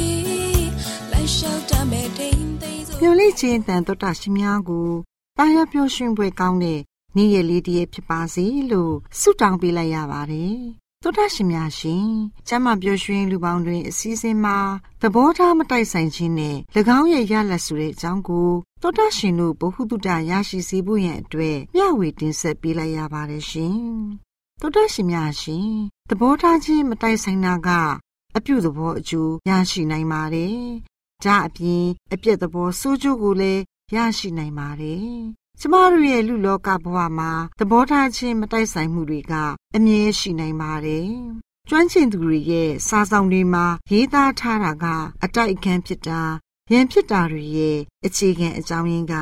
ေလိုက်လျှောက်တ မဲ့တိမ်သိမ်းစို့မျော်လင့်ခြင်းတန်တော်တာရှင်များကိုတာယာပျော်ရွှင်ပွဲကောင်းတဲ့နေ့ရက်လေးတည်းဖြစ်ပါစေလို့ဆုတောင်းပေးလိုက်ရပါတယ်သောတာရှင်များရှင်ကျမ်းမာပျော်ရွှင်လူပေါင်းတွင်အစည်းအဝေးမှာသဘောထားမတိုက်ဆိုင်ခြင်းနဲ့၎င်းရဲ့ရလတ်ဆိုတဲ့အကြောင်းကိုသောတာရှင်တို့ဘ ഹു တုတရရှိစေဖို့ရန်အတွက်မျှဝေတင်ဆက်ပေးလိုက်ရပါတယ်ရှင်သောတာရှင်များရှင်သဘောထားခြင်းမတိုက်ဆိုင်တာကအပြုသဘောအကျိုးရရှိနိုင်ပါတယ်။ ဒါအပြင်အပြည့်သဘောစိုးကျိုးကိုလည်းရရှိနိုင်ပါတယ်ကျမတို့ရဲ့လူလောကဘဝမှာသဘောထားခြင်းမတိုက်ဆိုင်မှုတွေကအမြဲရှိနိုင်ပါတယ်။ကျွမ်းကျင်သူတွေရဲ့စာဆောင်တွေမှာရေးသားထားတာကအတိုက်အခံဖြစ်တာရန်ဖြစ်တာတွေရဲ့အခြေခံအကြောင်းရင်းက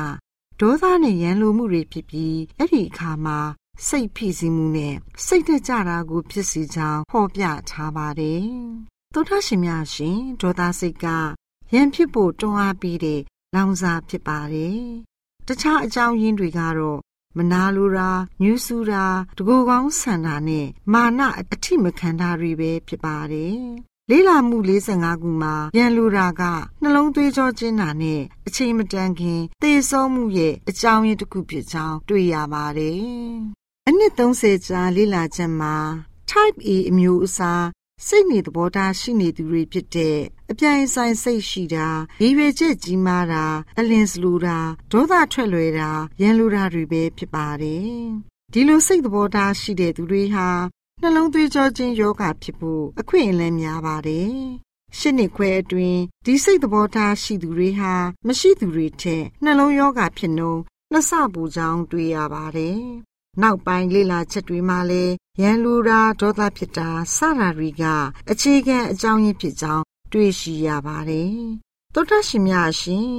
ဒေါသနဲ့ရန်လိုမှုတွေဖြစ်ပြီးအဲ့ဒီအခါမှာစိတ်ဖိစီးမှုနဲ့စိတ်တက်ကြတာကိုဖြစ်စေကြောင်းဖော်ပြထားပါတယ်။သောတာရှင်များရှင်ဒေါသစိတ်က ရန်ဖြစ်ဖို့တွန်းအားပေးတဲ့လောင်စာဖြစ်ပါတယ်တခြားအကြောင်းရင်းတွေကတော့မနာလိုတာညူးဆူတာတကူကောင်းဆန္ဒနဲ့မာနအထိမခံတာတွေပဲဖြစ်ပါတယ်လေးလာမှု45ခုမှာရန်လိုတာကနှလုံးသွေးကြောကျဉ်းတာနဲ့အချိန်မတန်ခင်သေဆုံးမှုရဲ့အကြောင်းရင်းတစ်ခုဖြစ်ကြောင်းတွေ့ရပါတယ်။အနှစ်30ကြာလေးလာချက်မှာ Type A အမျိုးအစား စိတ်နေသဘောထားရှိနေသူတွေဖြစ်တဲ့အပြိုင်ဆိုင်စိတ်ရှိတာရည်ရွယ်ချက်ကြီးမားတာအလင်းစလူတာဒေါသထွက်လွယ်တာရန်လိုတာတွေပဲဖြစ်ပါတယ်ဒီလိုစိတ်သဘောထားရှိတဲ့သူတွေဟာနှလုံးသွေးကြောခြင်းယောဂဖြစ်ဖို့အခွင့်အလမ်းများပါတယ်ရှစ်နှစ်ခွဲအတွင်းဒီစိတ်သဘောထားရှိသူတွေဟာမရှိသူတွေထက်နှလုံးယောဂဖြစ်နှုံနှစ်ဆပူကြောင်းတွေ့ရပါတယ် နောက်ပိုင်းလေ့လာချက်တွေမှာလည်းရန်လူတာဒေါသဖြစ်တာစတာတွေက အခြေခံအကြောင်းရင်းဖြစ်ကြောင်းတွေ့ရှိရပါတယ်။သောတာရှင်များရှင်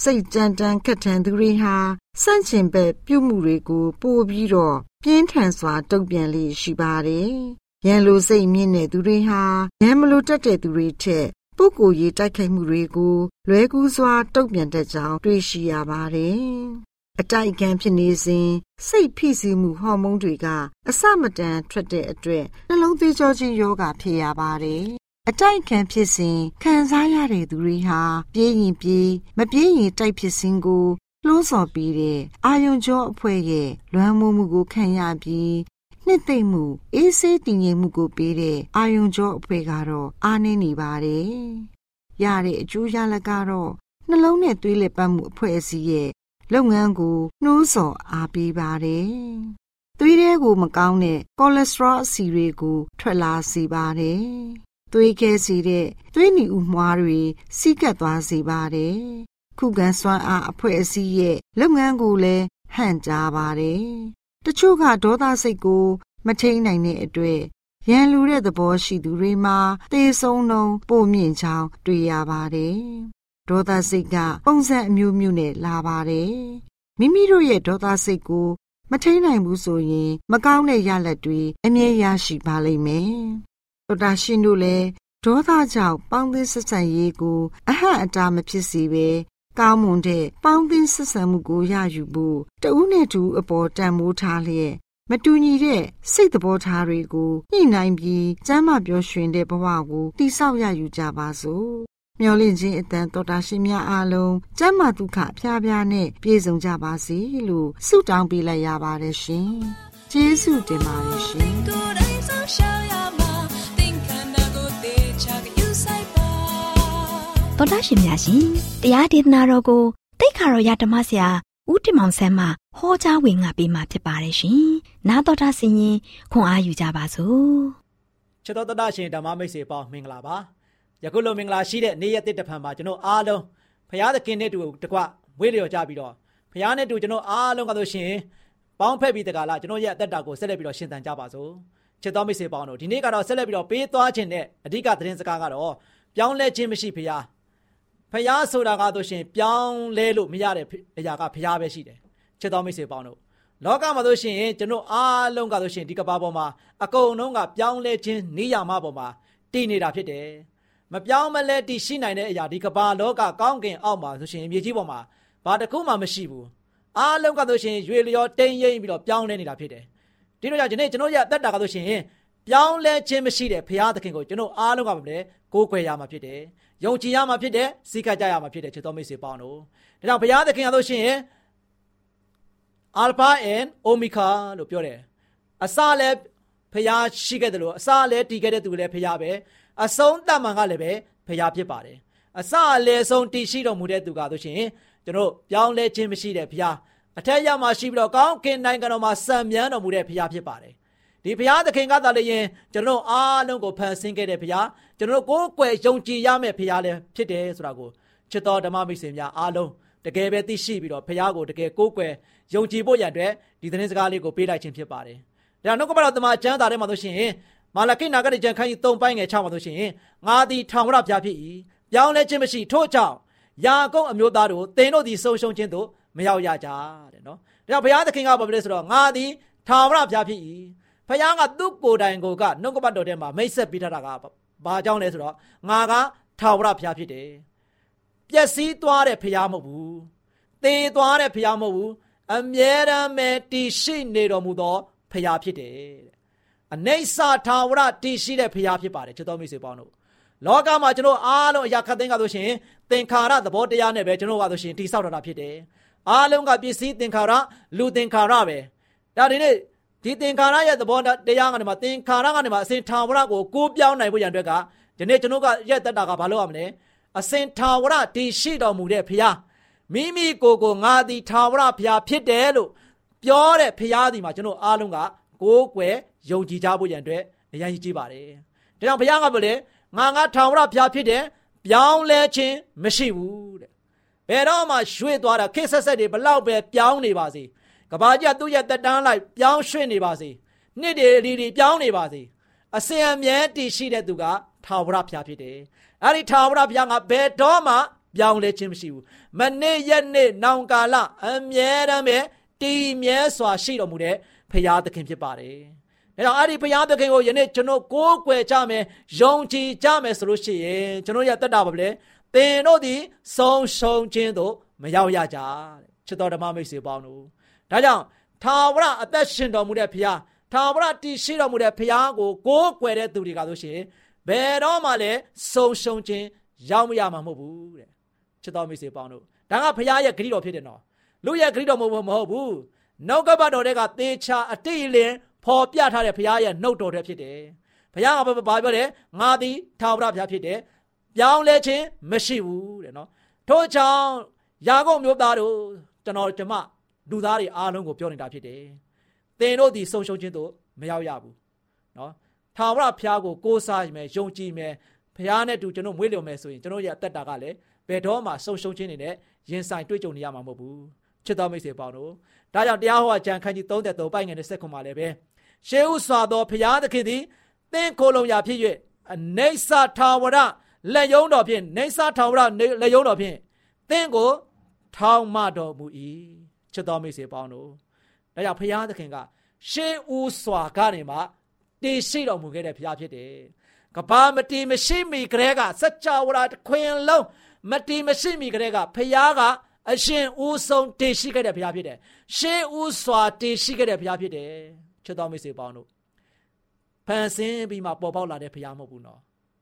စိတ်ကြမ်းတမ်းခက်ထန်သူတွေဟာစန့်ကျင်ဘက်ပြုမှုတွေကို ပို့ပြီးတော့ပြင်းထန်စွာတုံ့ပြန်လေရှိပါတယ်။ရန်လိုစိတ်မြင့်တဲ့သူတွေဟာရန်မလိုတတ်တဲ့သူတွေထက်ပုဂ္ဂိုလ်ရေးတိုက်ခိုက်မှုတွေကိုလွဲကူးစွာတုံ့ပြန်တတ်ကြောင်းတွေ့ရှိရပါတယ်။ အတိုက်အခံဖြစ်နေစဉ်စိတ်ဖိစီးမှုဟော်မုန်းတွေကအစမတန်ထွက်တဲ့အတွက်နှလုံးသွေးကြောခြင်းယောဂဖြစ်ရပါတယ်အတိုက်ခံဖြစ်စဉ်ခံစားရတဲ့သူတွေဟာပြေးရင်ပြေးမပြေးရင်တိုက်ဖြစ်စဉ်ကိုလှုံ့ဆော်ပြီးတဲ့အာယုံကျော်အဖွဲ့ရဲ့လွမ်းမိုးမှုကိုခံရပြီးနှစ်သိမ့်မှုအေးဆေးတည်ငြိမ်မှုကိုပေးတဲ့အာယုံကျော်အဖွဲ့ကတော့အားနည်းနေပါတယ်။ရတဲ့အကျိုးရလဒ်ကတော့နှလုံးနဲ့သွေးလက်ပတ်မှုအဖွဲ့အစည်းရဲ့ လုပ်ငန်းကိုနှိုးဆော်အားပေးပါတယ်။သွေးထဲကိုမကောင်းတဲ့ကိုလက်စထရောအဆီတွေကိုထွက်လာစေပါတယ်။သွေးခဲစေတဲ့သွေးနီဥမွှားတွေစီးကပ်သွားစေပါတယ်။ခုခံစွမ်းအားအဖွဲ့အစည်းရဲ့လုပ်ငန်းကိုလည်းဟန့်တားပါတယ်။တချို့ကဒေါသစိတ်ကို မထိန်နိုင်တဲ့အတွက်ရန်လူတဲ့သဘောရှိသူတွေမှာသေဆုံးနှုံပိုမြင့်ချောင်းတွေ့ရပါတယ် ဒေါသစိတ်ကပုံစံအမျိုးမျိုးနဲ့လာပါတယ်။မိမိတို့ရဲ့ဒေါသစိတ်ကိုမထိန်နိုင်ဘူးဆိုရင် မကောင်းတဲ့ရလဒ်တွေအမြဲရရှိပါလိမ့်မယ်။ဒေါတာရှင်တို့လည်းဒေါသကြောင့်ပေါင်းသင်းဆက်ဆံရေးကိုအဟန့်အတားမဖြစ်စေဘဲကောင်းမွန်တဲ့ပေါင်းသင်းဆက်ဆံမှုကိုရယူဖို့တဦးနဲ့တူအပေါ်တန်မိုးထားလျက်မတူညီတဲ့စိတ်သဘောထားတွေကိုညှိနှိုင်းပြီးစမ်းမပြောရွှင်တဲ့ဘဝကိုတိဆောက်ရယူကြပါစို့ မျော်လင့်ခြင်းအတန်တော်တာရှင်များအားလုံးကျမ်းမာဒုက္ခအဖျားဖျားနဲ့ပြည့်စုံကြပါစေလို့ဆုတောင်းပေးလိုက်ရပါတယ်ရှင်။ကျေးဇူးတင်ပါတယ်ရှင်။တော်တာရှင်များရှင်တရားဒေသနာတော်ကိုတိတ်ခါတော်ရဓမ္မဆရာဦးတင်မောင်ဆန်းမှဟောကြားဝင်ငါပေးมาဖြစ်ပါတယ်ရှင်။နာတော်တာဆင်ရင်ခွန်အားယူကြပါစို့။ချစ်တော်တတ်ရှင်ဓမ္မမိတ်ဆွေပေါင်းမင်္ဂလာပါ။ ယခုလိုမင်္ဂလာရှိတဲ့နေ့ရက်တစ်တဖန်မှာကျွန်တော်အားလုံးဖရာသခင်နဲ့တူတကွဝေးလျော်ကြပြီးတော့ဖရာနဲ့တူကျွန်တော်အားလုံးကဆိုရှင်ပေါင်းဖက်ပြီးတကလားကျွန်တော်ရဲ့အသက်တာကိုဆက်လက်ပြီးတော့ရှင်သန်ကြပါစို့ချစ်တော်မိတ်ဆွေပေါင်းတို့ဒီနေ့ကတော့ဆက်လက်ပြီးတော့ပေးသွားခြင်းနဲ့အဓိကသတင်းစကားကတော့ပြောင်းလဲခြင်းမရှိဖရာဖရာဆိုတာကဆိုရှင်ပြောင်းလဲလို့မရတဲ့အရာကဖရာပဲရှိတယ်ချစ်တော်မိတ်ဆွေပေါင်းတို့လောကမှာဆိုရှင်ကျွန်တော်အားလုံးကဆိုရှင်ဒီကဘာပေါ်မှာအကုန်လုံးကပြောင်းလဲခြင်းနေရမှာပေါ်မှာတည်နေတာဖြစ်တယ် မပြောင်းမလဲတည်ရှိနိုင်တဲ့အရာဒီကဘာလောကကောင်းကင်အောက်မှာဆိုရှင်မြေကြီးပေါ်မှာဘာတစ်ခုမှမရှိဘူးအားလုံးကဆိုရှင်ရွေလျောတိမ်ရိမ့်ပြီးတော့ပြောင်းလဲနေတာဖြစ်တယ်ဒီလိုကြောင့်ဒီနေ့ကျွန်တော်ရအသက်တာကဆိုရှင်ပြောင်းလဲခြင်းမရှိတဲ့ဘုရားသခင်ကိုကျွန်တော်အားလုံးကမလဲကိုးကွယ်ရမှာဖြစ်တယ်ယုံကြည်ရမှာဖြစ်တယ်စိတ်ကကြရမှာဖြစ်တယ်ချစ်တော်မိတ်ဆွေပေါင်းတို့ဒါကြောင့်ဘုရားသခင်ကဆိုရှင် Alpha and Omega လို့ပြောတယ်အစလည်းဖျားရှိခဲ့တယ်လို့အစလည်းတည်ခဲ့တဲ့သူလည်းဖျားပဲ အဆုံးတမန်ကလည်းပဲဖျားဖြစ်ပါတယ်အစအလယ်ဆုံးတည်ရှိတော်မူတဲ့သူကဆိုရှင်ကျွန်တော်ပြောင်းလဲခြင်းမရှိတဲ့ဖျားအထက်ရမှာရှိပြီးတော့ကောင်းကင်နိုင်ငံတော်မှာစံမြန်းတော်မူတဲ့ဖျားဖြစ်ပါတယ်ဒီဘုရားသခင်ကသာလျင်ကျွန်တော်အားလုံးကိုဖန်ဆင်းခဲ့တဲ့ဘုရားကျွန်တော်ကိုယ်ကွယ်ယုံကြည်ရမယ့်ဘုရားလည်းဖြစ်တယ်ဆိုတာကိုချစ်တော်ဓမ္မမိတ်ဆွေများအားလုံးတကယ်ပဲသိရှိပြီးတော့ဘုရားကိုတကယ်ကိုးကွယ်ယုံကြည်ဖို့ရန်အတွက်ဒီသတင်းစကားလေးကိုပေးလိုက်ခြင်းဖြစ်ပါတယ်။ဒါနှုတ်ကပတော်တမန်ကျမ်းစာထဲမှာဆိုရှင် မာလကိနာဂတိကျမ်းခန်းကြီး၃ပိုင်းငယ်၆မှာဆိုရှင်ငါသည်ထောင်ဝရပြဖြစ်၏ပြောင်းလဲခြင်းမရှိထို့ကြောင့်ယာကုပ်အမျိုးသားတို့သင်တို့သည်ဆုံးရှုံးခြင်းသို့မရောက်ရကြတဲ့နော်။ဒါကြောင့်ဘုရားသခင်ကဘာဖြစ်လဲဆိုတော့ငါသည်ထောင်ဝရပြဖြစ်၏ဖခင်ကသူ့ကိုယ်တိုင်ကိုကနှုတ်ကပတ်တော်ထဲမှာမိတ်ဆက်ပေးထားတာကဘာကြောင့်လဲဆိုတော့ငါကထာဝရဘုရားဖြစ်တယ်ပျက်စီးသွားတဲ့ဘုရားမဟုတ်ဘူးသေသွားတဲ့ဘုရားမဟုတ်ဘူးအမြဲတမ်းပဲတည်ရှိနေတော်မူသောဘုရားဖြစ်တယ်တဲ့ အနိစ္စထာဝရတည်ရှိတဲ့ဘုရားဖြစ်ပါတယ်ချစ်တော်မိတ်ဆွေပေါင်းတို့လောကမှာကျွန်တော်အားလုံးအရာခတ်သိမ်းကဆိုရှင်သင်္ခါရသဘောတရားနဲ့ပဲကျွန်တော်ကဆိုရှင်တည်ဆောက်တာဖြစ်တယ်အားလုံးကပစ္စည်းသင်္ခါရလူသင်္ခါရပဲဒါဒီနေ့ဒီသင်္ခါရရဲ့သဘောတရားကနေမှာသင်္ခါရကနေမှာအစဉ်ထာဝရကိုကိုးပြောင်းနိုင်ဖို့ရန်အတွက်ကဒီနေ့ကျွန်တော်ကရက်တက်တာကဘာလို့ရမလဲအစဉ်ထာဝရတည်ရှိတော်မူတဲ့ဖခင်မိမိကိုယ်ကိုငါသည်ထာဝရဘုရားဖြစ်တယ်လို့ပြောတဲ့ဘုရားဒီမှာကျွန်တော်အားလုံးက ကိုးကွယ်ယုံကြည်ကြဖို့ရန်အတွက်အရင်ကြီးပါတယ်။ဒါကြောင့်ဘုရားကပြောလေငါငါထာဝရဘုရားဖြစ်တယ်ပြောင်းလဲခြင်းမရှိဘူးတဲ့။ဘယ်တော့မှရွှေ့သွားတာခေတ်ဆက်ဆက်တွေဘလောက်ပဲပြောင်းနေပါစေ။ကဘာကြီးသူ့ရဲ့တက်တန်းလိုက်ပြောင်းရွှေ့နေပါစေ။နှစ်တွေဒီဒီပြောင်းနေပါစေ။အစဉ်အမြဲတည်ရှိတဲ့သူကထာဝရဘုရားဖြစ်တယ်။အဲဒီထာဝရဘုရားကဘယ်တော့မှပြောင်းလဲခြင်းမရှိဘူးမနေ့ရက်နေ့နောင်ကာလအမြဲတမ်းပဲတည်မြဲစွာရှိတော်မူတဲ့ ဖရာသခင်ဖြစ်ပါတယ်။ဒါကြောင့်အဲ့ဒီဖရာသခင်ကိုယနေ့ကျွန်တော်ကိုးကွယ်ကြမယ်ယုံကြည်ကြမယ်ဆိုလို့ရှိရင်ကျွန်တော်ရတက်တာပါလေ။သင်တို့သည်ဆုံးရှုံးခြင်းတို့မရောက်ရကြတဲ့ချစ်တော်ဓမ္မမိတ်ဆွေပေါင်းတို့။ဒါကြောင့်ထာဝရအသက်ရှင်တော်မူတဲ့ဖရာထာဝရတည်ရှိတော်မူတဲ့ဖရာကိုကိုးကွယ်တဲ့သူတွေကဆိုရှင်ဘယ်တော့မှလည်းဆုံးရှုံးခြင်းရောက်မရမှာမဟုတ်ဘူးတဲ့ချစ်တော်မိတ်ဆွေပေါင်းတို့ဒါကဘုရားရဲ့ဂရုတော်ဖြစ်တယ်နော်လူရဲ့ခရစ်တော်မဟုတ်မဟုတ်ဘူး နှုတ်ကပတ်တော်တွေကသေချာအတိအလင်းဖော်ပြထားတဲ့ဘုရားရဲ့နှုတ်တော်တွေဖြစ်တယ်ဘုရားကဘာပြောလဲငါသည်ထာဝရဘုရားဖြစ်တယ်ပြောင်းလဲခြင်းမရှိဘူးတဲ့နော်ထို့ကြောင့်ယာကုပ်မျိုးသားတို့ကျွန်တော်ကျမလူသားတွေအားလုံးကိုပြောနေတာဖြစ်တယ်သင်တို့ဒီဆုံးရှုံးခြင်းတို့မရောက်ရဘူးနော်ထာဝရဘုရားကိုကိုးစားမယ်ယုံကြည်မယ်ဘုရားနဲ့တူကျွန်တော်မွေးလျော်မယ်ဆိုရင်ကျွန်တော်ရဲ့အသက်တာကလည်းဘယ်တော့မှဆုံးရှုံးခြင်းတွေနဲ့ရင်ဆိုင်တွေ့ကြုံနေရမှာမဟုတ်ဘူး ချစ်တော်မိတ်ဆွေပေါင်းတို့ဒါကြောင့်တရားဟောကြံခန်းကြီး33ပိုက်ငယ်နဲ့ဆက်ခွန်မှာလည်းပဲရှေးဥစွာသောဘုရားသခင်သည်သင်ကိုယ်လုံးရာဖြစ်၍အနေဆာထာဝရလက်ယုံတော်ဖြင့်နေဆာထာဝရလက်ယုံတော်ဖြင့်သင်ကို ထောင်မတော်မူ၏ချစ်တော်မိတ်ဆွေပေါင်းတို့ဒါကြောင့်ဘုရားသခင်က ရှေးဥစွာကနေမှတည်ရှိတော်မူခဲ့တဲ့ဘုရားဖြစ်တယ်ကဘာမတီမရှိမီကလေးကစัจ java ရာခွင်လုံးမတီမရှိမီကလေးကဖခင်က အရှင်ဦးဆုံးတည်ရှိခဲ့တဲ့ဘုရားဖြစ်တယ်။ရှေးဦးစွာတည်ရှိခဲ့တဲ့ဘုရားဖြစ်တယ်။ချစ်တော်မိတ်ဆွေပေါင်းတို့ဖန်ဆင်းပြီးမှပေါ်ပေါက်လာတဲ့ဘုရားမဟုတ်ဘူးနော်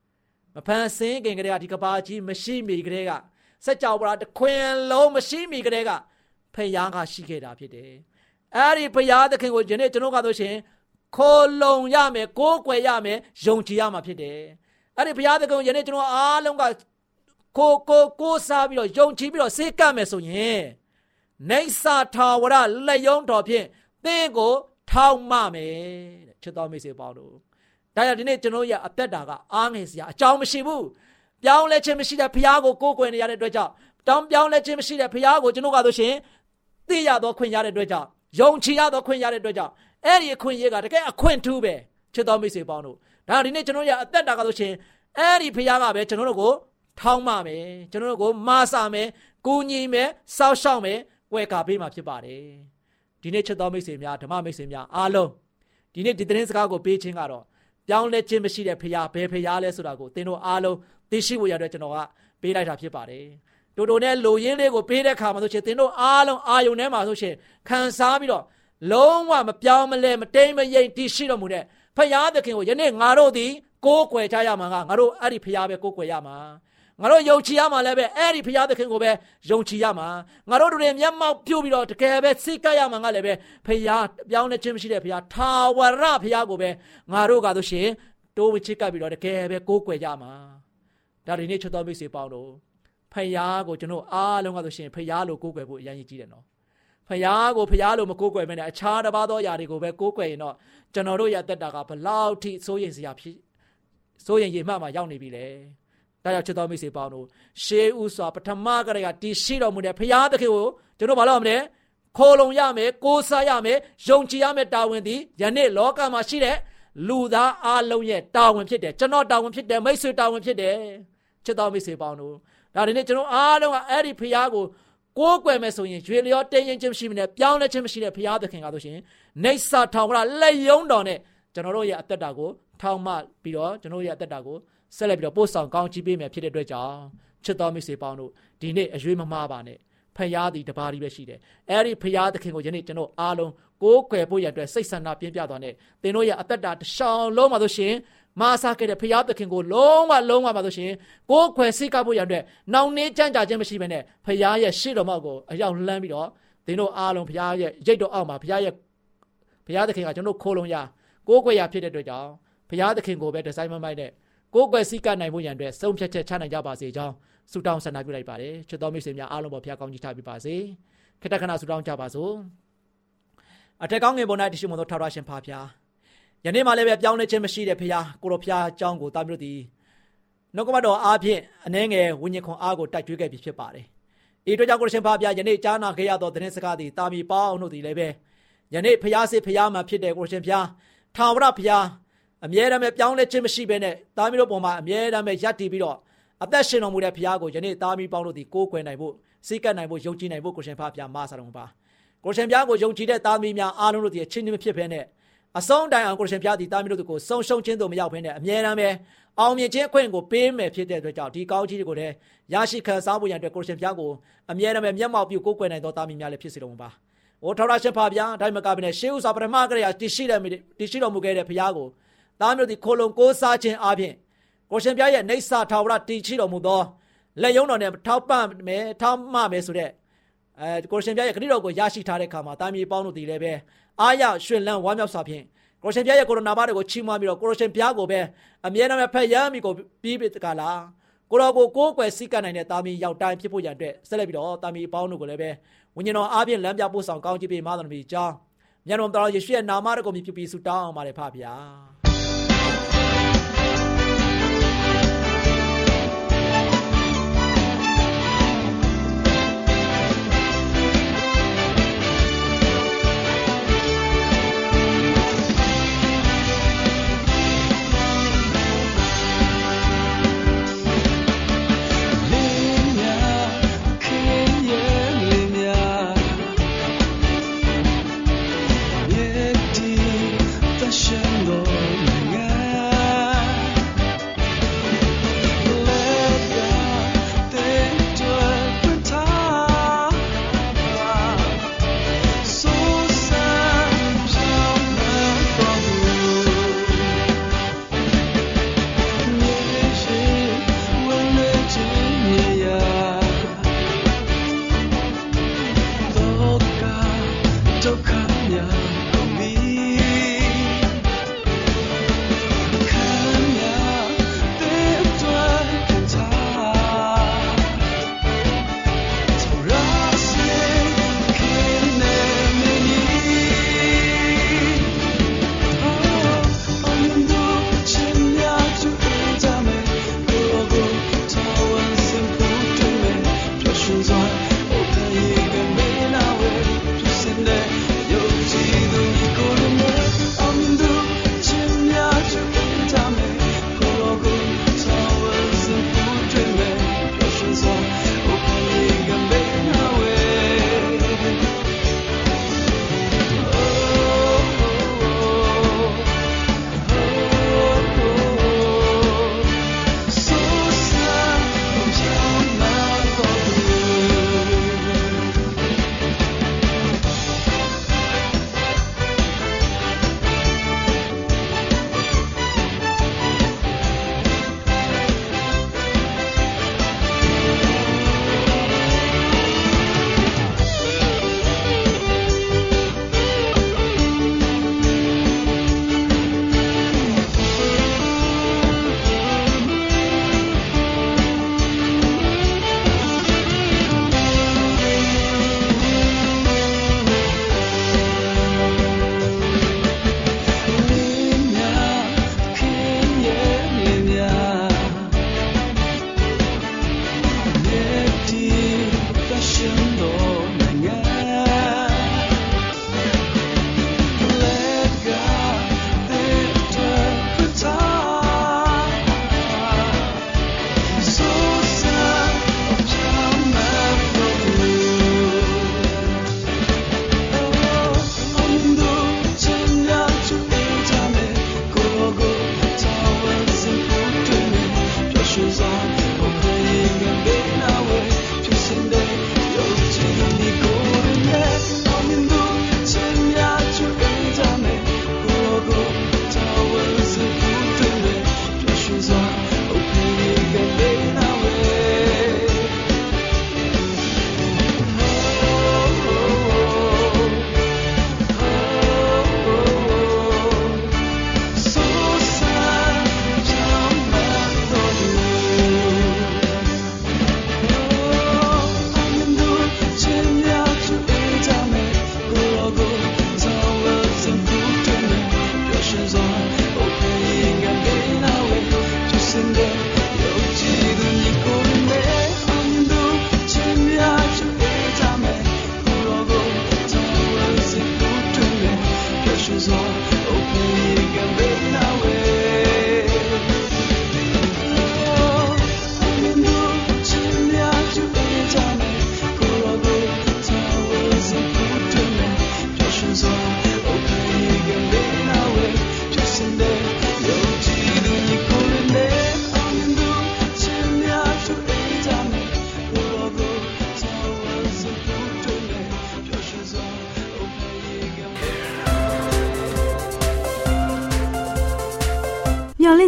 ။မဖန်ဆင်းခင်ကလေးကဒီကဘာကြီးမရှိမီကလေးကစัจ java ရာတခွင်လုံးမရှိမီကလေးကဖခင်ကရှိခဲ့တာဖြစ်တယ်။အဲဒီဘုရားသခင်ကိုယနေ့ကျွန်တော်ကတော့ရှင်ခိုလုံရမယ်ကိုးကွယ်ရမယ်ယုံကြည်ရမှာဖြစ်တယ်အဲ့ဒီဘုရားသခင်ယနေ့ကျွန်တော်အားလုံးက ကိုကိုကိုးစားပြီးတော့ယုံကြည်ပြီးတော့စေကပ်မယ်ဆိုရင်နေစာထာဝရလက်ယုံတော်ဖြင့်သင်ကို ထောက်မမယ်တဲ့ချစ်တော်မိတ်ဆွေပေါင်းတို့ဒါကြောင့်ဒီနေ့ကျွန်တော်ရဲ့အသက်တာကအားငယ်စရာအကြောင်းမရှိဘူးပြောင်းလဲခြင်းမရှိတဲ့ဘုရားကိုကိုးကွယ်နေရတဲ့အတွက်ကြောင့်တောင်းပြောင်းလဲခြင်းမရှိတဲ့ဘုရားကိုကျွန်တော်ကဆိုရှင်သိရသောခွင့်ရတဲ့အတွက်ကြောင့်ယုံကြည်ရသောခွင့်ရတဲ့အတွက်ကြောင့်အဲ့ဒီအခွင့်အရေးကတကယ်အခွင့်ထူးပဲချစ်တော်မိတ်ဆွေပေါင်းတို့ဒါဒီနေ့ကျွန်တော်ရအသက်တာကဆိုရှင်အဲ့ဒီဖခင်ကပဲကျွန်တော်တို့ကို ထောင်းမမယ်ကျွန်တော်တို့ကိုမာစာမယ်ကူညီမယ်စောက်ရှောက်မယ်ကွယ်ကာပေးမှာဖြစ်ပါတယ်ဒီနေ့ချစ်တော်မိတ်ဆွေများဓမ္မမိတ်ဆွေများအားလုံးဒီနေ့ဒီသတင်းစကားကိုပေးခြင်းကတော့ပြောင်းလဲခြင်းမရှိတဲ့ဖခင်ဘယ်ဖခင်လဲဆိုတာကိုသင်တို့အားလုံးသိရှိဖို့ရတဲ့ကျွန်တော်ကပေးလိုက်တာဖြစ်ပါတယ်တိုတိုနဲ့လိုရင်းလေးကိုပေးတဲ့ခါမှာဆိုရှင်သင်တို့အားလုံးအာယုန်ထဲမှာဆိုရှင်ခံစားပြီးတော့လုံးဝမပြောင်းမလဲမတိမ်မယိမ်တည်ရှိတော်မူတဲ့ဖရာသခင်ကိုယနေ့ငါတို့သည်ကိုးကွယ်ကြရမှာကငါတို့အဲ့ဒီဖရာပဲကိုးကွယ်ရမှာ ငါတို့ယုံကြည်ရမှာလည်းပဲအဲ့ဒီဖရာသခင်ကိုပဲယုံကြည်ရမှာငါတို့တို့မျက်မှောက်ပြုတ်ပြီးတော့တကယ်ပဲစိတ်ကရမှာငါလည်းပဲဖရာပြောင်းလဲခြင်းမရှိတဲ့ဖရာထာဝရဖရာကိုပဲငါတို့ကဆိုရှင်တိုးဝချစ်ကပ်ပြီးတော့တကယ်ပဲကိုးကွယ်ကြမှာဒါဒီနေ့ချတော်မိတ်ဆွေပေါင်းတို့ဖရာကိုကျွန်တော်အားလုံးကဆိုရှင်ဖရာလိုကိုးကွယ်ဖို့အရင်ကြီးတယ်နော်ဖယားကိုဖယားလို့မကိုးကွယ်မနဲ့အခြားတစ်ပါးသောຢာတွေကိုပဲကိုးကွယ်ရင်တော့ကျွန်တော်တို့ရတက်တာကဘလောက်ထိစိုးရင်စရာဖြစ်စိုးရင်ရေမှတ်မှာရောက်နေပြီလေ ဒါကြောင့်ချစ်တော်မိတ်ဆွေပေါင်းတို့ရှေးဥစွာပထမကတည်းကတည်ရှိတော်မူတဲ့ဖယားသခင်ကိုကျွန်တော်ဘာလို့မလဲခိုးလုံရမယ်ကိုးစားရမယ်ယုံကြည်ရမယ်တာဝန်သည်ယနေ့လောကမှာရှိတဲ့လူသားအလုံးရဲ့တာဝန်ဖြစ်တယ်ကျွန်တော်တာဝန်ဖြစ်တယ်မိတ်ဆွေတာဝန်ဖြစ်တယ်ချစ်တော်မိတ်ဆွေပေါင်းတို့ဒါဒီနေ့ကျွန်တော်အားလုံးကအဲ့ဒီဖယားကိုကိုးကွယ်မယ်ဆိုရင်ရွေလျောတင်းရင်ချင်းမရှိမနဲ့ပြောင်းလဲခြင်းမရှိတဲ့ဘုရားသခင်ကဆိုရှင်နေစာထောင်ကလက်ယုံတော်နဲ့ကျွန်တော်တို့ရဲ့အသက်တာကိုထောင်မှပြီးတော့ကျွန်တော်တို့ရဲ့အသက်တာကို ဆက်လက်ပြီးတော့ပို့ဆောင်ကောင်းချီးပေးမယ်ဖြစ်တဲ့အတွက်ကြောင့်ချစ်တော်မိတ်ဆွေပေါင်းတို့ဒီနေ့အရွေးမမှားပါနဲ့ဖယားသည်တပါးကြီးပဲရှိတယ်။အဲဒီဖယားသခင်ကိုယနေ့ကျွန်တော်အားလုံးကိုးကွယ်ဖို့ရတဲ့စိတ်ဆန္ဒပြင်းပြသွားတဲ့သင်တို့ရဲ့အသက်တာတစ်ရှောင်းလုံးမှာဆိုရှင်မာစားခဲ့တဲ့ဖရာသခင်ကိုလုံးဝလုံးဝပါဆိုရှင်ကိုယ်ခွယ်စိတ်ကပ်ဖို့ရတဲ့နောင်နေကြံ့ကြာခြင်းမရှိဘဲနဲ့ဖရာရဲ့ရှေ့တော်မောက်ကိုအရောက်လှမ်းပြီးတော့သင်တို့အားလုံးဖရာရဲ့ရိတ်တော်အောက်မှာဖရာရဲ့ဖရာသခင်ကကျွန်တော်ခိုးလုံးရကိုယ်ခွယ်ရဖြစ်တဲ့အတွက်ကြောင့်ဖရာသခင်ကိုပဲဒီဇိုင်းမမိုက်တဲ့ ကိုယ်ခွယ်စိတ်ကနိုင်ဖို့ရန်အတွက်ဆုံးဖြတ်ချက်ချနိုင်ကြပါစေကြောင်းဆုတောင်းဆန္ဒပြုလိုက်ပါတယ်ချစ်တော်မိတ်ဆွေများအားလုံးပေါ်ဖရာကောင်းကြီးထားပြပါစေခတခဏဆုတောင်းကြပါစို့အထက်ကောင်းငယ်ပေါ်၌တရှိမသောထာဝရရှင်ဖာဖျားယနေ့မှလည်းပဲပြောင်းလဲခြင်းမရှိတဲ့ဖခင်ကိုရောဖခင်အကြောင်းကိုတာမျိုးသည်နှုတ်ကပတော်အားဖြင့်အနှဲငယ်ဝိညာဉ်ခွန်အားကိုတိုက်ကြွေးခဲ့ပြီဖြစ်ပါတယ်။ဤအတွက်ကြောင့်ကိုရရှင်ဖခင်ယနေ့ကြားနာခဲ့ရသောသတင်းစကားသည်တာမီပေါအောင်တို့သည်လည်းပဲယနေ့ဖခင်စေဖခင်မှာဖြစ်တဲ့ကိုရရှင်ဖခင်ထာဝရဖခင် အမြဲတမ်းပြောင်းလဲခြင်းမရှိဘဲနဲ့တာမီတို့ပုံမှာအမြဲတမ်းရပ်တည်ပြီးတော့အသက်ရှင်တော်မူတဲ့ဖခင်ကိုယနေ့တာမီပေါင်းတို့သည်ကိုးကွယ်နိုင်ဖို့စိတ်ကပ်နိုင်ဖို့ယုံကြည်နိုင်ဖို့ကိုရှင်ဖခင်မဆာတော်ပါကိုရှင်ဖခင်ကိုယုံကြည်တဲ့တာမီများအားလုံးတို့သည်အချင်းချင်းမဖြစ်ဘဲနဲ့အဆုံးတိုင်အောင်ကိုရှင်ဖျားသည်တာမီတို့ကိုဆုံရှုံခြင်းတို့မရောက်ဘဲနဲ့အမြဲတမ်းပဲအောင်မြင်ခြင်းအခွင့်ကိုပေးမယ်ဖြစ်တဲ့အတွက်ကြောင့်ဒီကောင်းကြီးတွေကိုလည်းရရှိခံစားဖို့ရန်အတွက်ကိုရှင်ဖျားကိုအမြဲတမ်းပဲမျက်မှောက်ပြုကိုးကွယ်နိုင်သောတာမီများလည်းဖြစ်စေတော်မူပါ။အိုထောက်ရရှင်ဖာဗျာဒါမှမကဘဲနဲ့ရှေးဥစွာပထမကရိယာတည်ရှိတဲ့တည်ရှိတော်မူခဲ့တဲ့ဖျားကို တာမီတို့သည်ခိုလုံကိုးစားခြင်းအပြင်ကိုရှင်ဖျားရဲ့နေဆာထာဝရတည်ရှိတော်မူသောလက်ယုံတော်နဲ့ထောက်ပံ့မယ်ထောက်မှမယ်ဆိုတဲ့အဲကိုရှင်ပြရဲ့ခရစ်တော်ကိုရရှိထားတဲ့ခါမှာတာမီပေါင်းတို့ဒီလည်းပဲအားရရှင်လန်းဝမ်းမြောက်စွာဖြင့်ကိုရှင်ပြရဲ့ကိုရိုနာဘာတွေကိုချီးမွမ်းပြီးတော့ကိုရှင်ပြကိုပဲအမြဲတမ်းဖက်ရမ်းမိကိုပြီးပြီတကလားကိုတော်ကိုကိုးကွယ်စိတ်ကနိုင်တဲ့တာမီရောက်တိုင်းဖြစ်ဖို့ရန်အတွက်ဆက်လက်ပြီးတော့တာမီပေါင်းတို့ကိုလည်းပဲဝိညာဉ်တော်အားဖြင့်လမ်းပြပို့ဆောင်ကောင်းချီးပေးမှတော်မူကြောင်းမြတ်တော်တော်ယေရှုရဲ့နာမတော်ကိုမြည်ပြီးဆုတောင်းအောင်ပါတယ်ဖပါဗျာ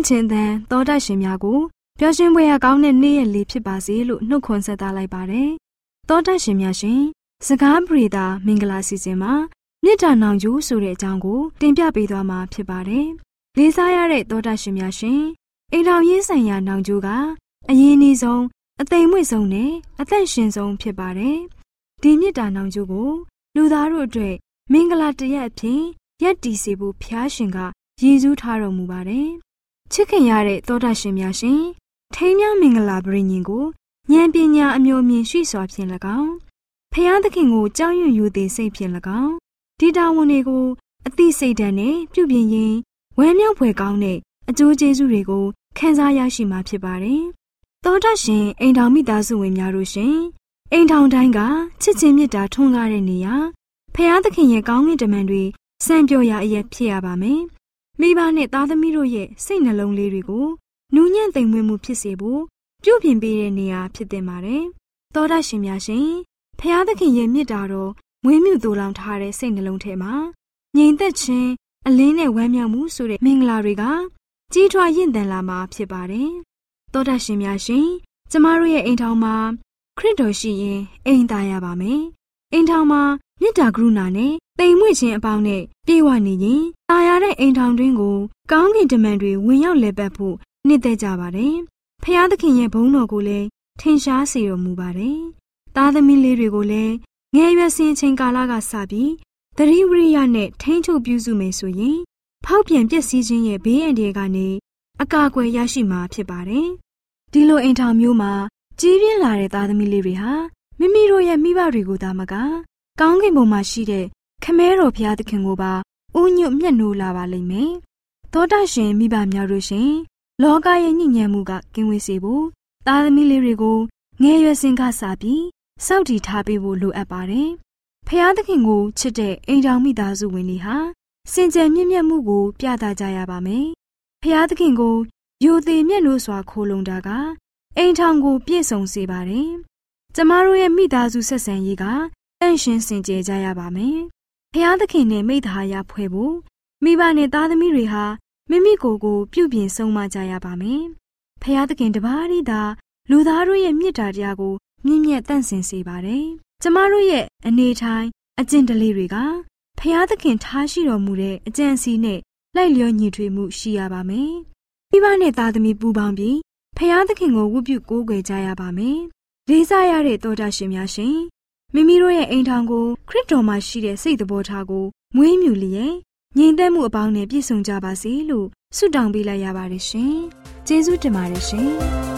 ချင်းသံသောတရှင်များကိုပျော်ရွှင်ပွဲရကောင်းတဲ့နေ့ရက်လေးဖြစ်ပါစေလို့နှုတ်ခွန်းဆက်သလိုက်ပါတယ်။သောတရှင်များရှင်စကားပြေတာမင်္ဂလာစီစဉ်မှာမြစ်တာနောင်ကျိုးဆိုတဲ့အကြောင်းကိုတင်ပြပေးသွားမှာဖြစ်ပါတယ်။လေးစားရတဲ့သောတာရှင်များရှင်အိမ်တော်ရေးဆိုင်ရာနောင်ကျိုးကအရင်အနည်းဆုံးအသိမ်မွေ့ဆုံးနဲ့အသက်ရှင်ဆုံးဖြစ်ပါတယ်။ဒီမြစ်တာနောင်ကျိုးကိုလူသားတို့အတွက်မင်္ဂလာတရက်အဖြစ်ရက်တည်စေဖို့ဖျားရှင်ကရည်စူးထားတော်မူပါတယ်။ ချစ်ခင်ရတဲ့သောတာရှင်များရှင်ထိမ်းမြမင်္ဂလာပရိညင်ကိုဉာဏ်ပညာအမျိုးမြင်ရှိစွာဖြင့်၎င်းဖျားသခင်ကိုကြောက်ရွံ့ယူသည်စိတ်ဖြင့်၎င်းဒီတာဝန်တွေကိုအသိစိတ်ဓာတ်နဲ့ပြုပြင်ရင်ဝမ်းမြောက်ဖွယ်ကောင်းတဲ့အကျိုးကျေးဇူးတွေကိုခံစားရရှိမှာဖြစ်ပါတယ်။သောတာရှင်အိမ်ထောင်မိသားစုဝင်များတို့ရှင်အိမ်ထောင်တိုင်းကချစ်ချင်းမေတ္တာထွန်းကားတဲ့နေရာဖျားသခင်ရဲ့ကောင်းကင်တမန်တွေစံပြောရာအရက်ဖြစ်ရပါမယ်။ မိဘနဲ့သားသမီးတို့ရဲ့စိတ်နှလုံးလေးတွေကိုနူးညံ့သိမ်မွေ့မှုဖြစ်စေဖို့ပြုပြင်ပေးတဲ့နေရာဖြစ်တင်ပါတယ်။သောတာရှင်များရှင်ဖျားသခင်ရဲ့မြစ်တာတော်မွေးမြူသိုလောင်ထားတဲ့စိတ်နှလုံးထဲမှာငြိမ်သက်ခြင်းအလင်းနဲ့ဝမ်းမြောက်မှုဆိုတဲ့မင်္ဂလာတွေကကြီးထွားရင့်သန်လာမှာဖြစ်ပါတယ်။သောတာရှင်များရှင်ကျမတို့ရဲ့အိမ်ထောင်မှာခရစ်တော်ရှိရင်အိမ်သာရပါမယ်။အိမ်ထောင်မှာ မေတ္တာကရုဏာနဲ့တိမ်မွေ့ခြင်းအပေါင်းနဲ့ပြေဝနေရင်တာယာတဲ့အိမ်ထောင်တွင်းကိုကောင်းကင်တမန်တွေဝင်ရောက်လည်ပတ်ဖို့နှစ်သက်ကြပါတယ်။ဖျားသခင်ရဲ့ဘုန်းတော်ကိုလည်းထင်ရှားစေတော်မူပါတယ်။သားသမီးလေးတွေကိုလည်းငယ်ရွယ်စဉ်အချိန်ကာလကစပြီးသတိဝရိယနဲ့ထိန်းချုပ်ပြုစုမယ်ဆိုရင်ဖောက်ပြန်ပျက်စီးခြင်းရဲ့ဘေးအန္တရာယ်ကနေအကာအကွယ်ရရှိမှာဖြစ်ပါတယ်။ဒီလိုအိမ်ထောင်မျိုးမှာကြီးပြင်းလာတဲ့သားသမီးလေးတွေဟာမိမိတို့ရဲ့မိဘတွေကိုသာမက ကောင်းကင်ဘုံမှာရှိတဲ့ခမဲတော်ဘုရားသခင်ကိုပါဥညွတ်မျက်နှိုးလာပါလိမ့်မယ်။သောတာရှင်မိဘများတို့ရှင်လောကရဲ့ညဉ့်ညံမှုကကင်းဝေးစေဖို့သားသမီးလေးတွေကိုငယ်ရွယ်စဉ်ကစပြီးစောင့်တည်ထားပေးဖို့လိုအပ်ပါတယ်။ဖျားသခင်ကိုချစ်တဲ့အိမ်တော်မိသားစုဝင်တွေဟာစင်ကြယ်မြင့်မြတ်မှုကို ပြသကြရပါမယ်။ဖျားသခင်ကိုယိုသေးမျက်နှိုးစွာခိုလုံတာကအိမ်ထောင်ကို ပြည့်စုံစေပါတယ်။ကျမတို့ရဲ့မိသားစုဆက်ဆံရေးက တန့်ရှင်းစင်ကြယ်ကြရပါမယ်။ဖျားသခင်နဲ့မိသားရဖွဲ့ဖို့မိဘနဲ့သားသမီးတွေဟာမိမိကိုယ်ကိုပြုပြင်ဆုံးမကြရပါမယ်။ဖျားသခင်တပါးရီသာလူသားတို့ရဲ့မြစ်တာတရားကိုမြင့်မြတ်တန့်စင်စေပါတယ်။ကျမတို့ရဲ့အနေထိုင်အကျင့်တလေးတွေကဖျားသခင်ထားရှိတော်မူတဲ့အကြံစီနဲ့လိုက်လျောညီထွေမှုရှိရပါမယ်။မိဘနဲ့သားသမီးပူပေါင်းပြီးဖျားသခင်ကိုဝတ်ပြုကိုးကွယ်ကြရပါမယ်။လေးစားရတဲ့တောတာရှင်များရှင် မိမိတို့ရဲ့အိမ်ထောင်ကိုခရစ်တော်မှာရှိတဲ့စိတ်တော်ထားကိုမွေးမြူလျက်ငြိမ်သက်မှုအပေါင်းနဲ့ပြည့်စုံကြပါစေလို့ဆုတောင်းပေးလိုက်ရပါတယ်ရှင်။ကျေးဇူးတင်ပါတယ်ရှင်။ချင်း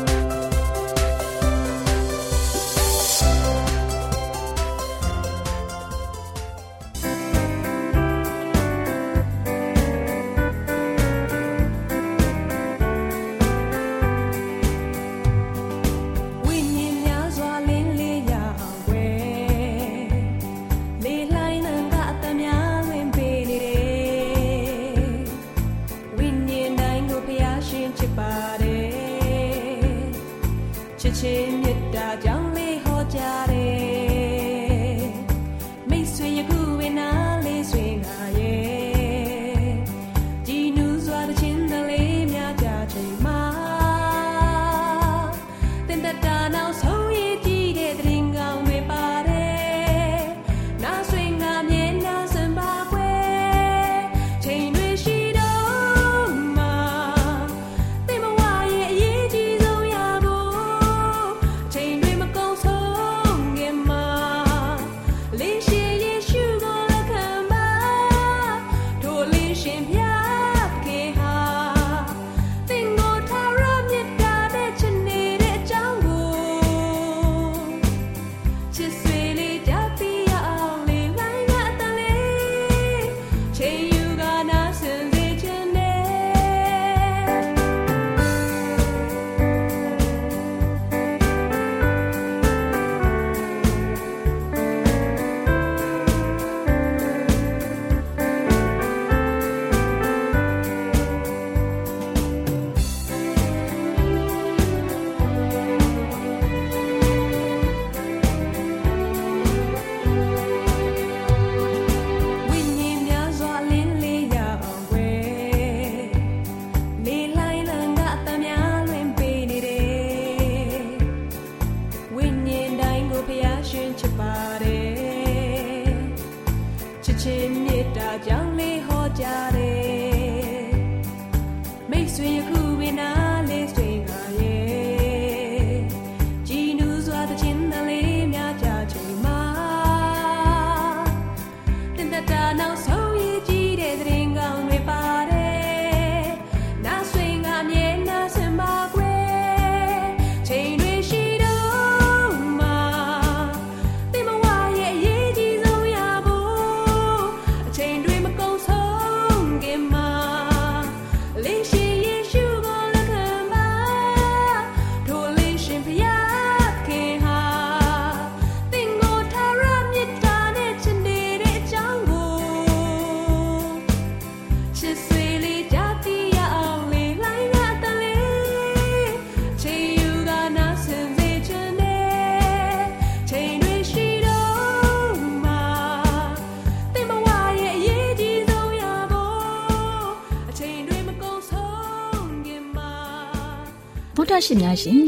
ရှင်များရှင်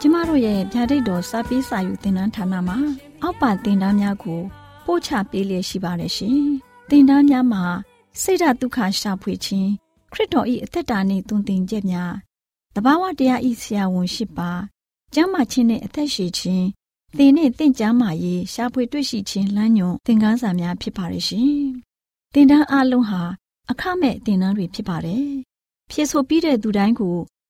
ကျမတို့ရဲ့ဗျာဒိတ်တော်စာပေးစာယူသင်တန်းဌာနမှာ အောက်ပါသင်တန်းများကို ပို့ချပေးလျက်ရှိပါတယ်ရှင်သင်တန်းများမှာစိတ်ဓာတ်ဒုက္ခရှာဖွေခြင်းခရစ်တော်၏အသက်တာနှင့်တုန်သင်ချက်များတဘာဝတရားဤဆရာဝန်ရှိပါကျမ်းမာခြင်းနှင့်အသက်ရှိခြင်းသင်နှင့်တင့်ကြမာရေးရှာဖွေတွေ့ရှိခြင်းလမ်းညွန်သင်ခန်းစာများဖြစ်ပါရဲ့ရှင်သင်တန်းအလုံးဟာအခမဲ့သင်တန်းတွေဖြစ်ပါတယ်ဖြစ်ဆိုပြီးတဲ့သူတိုင်းကို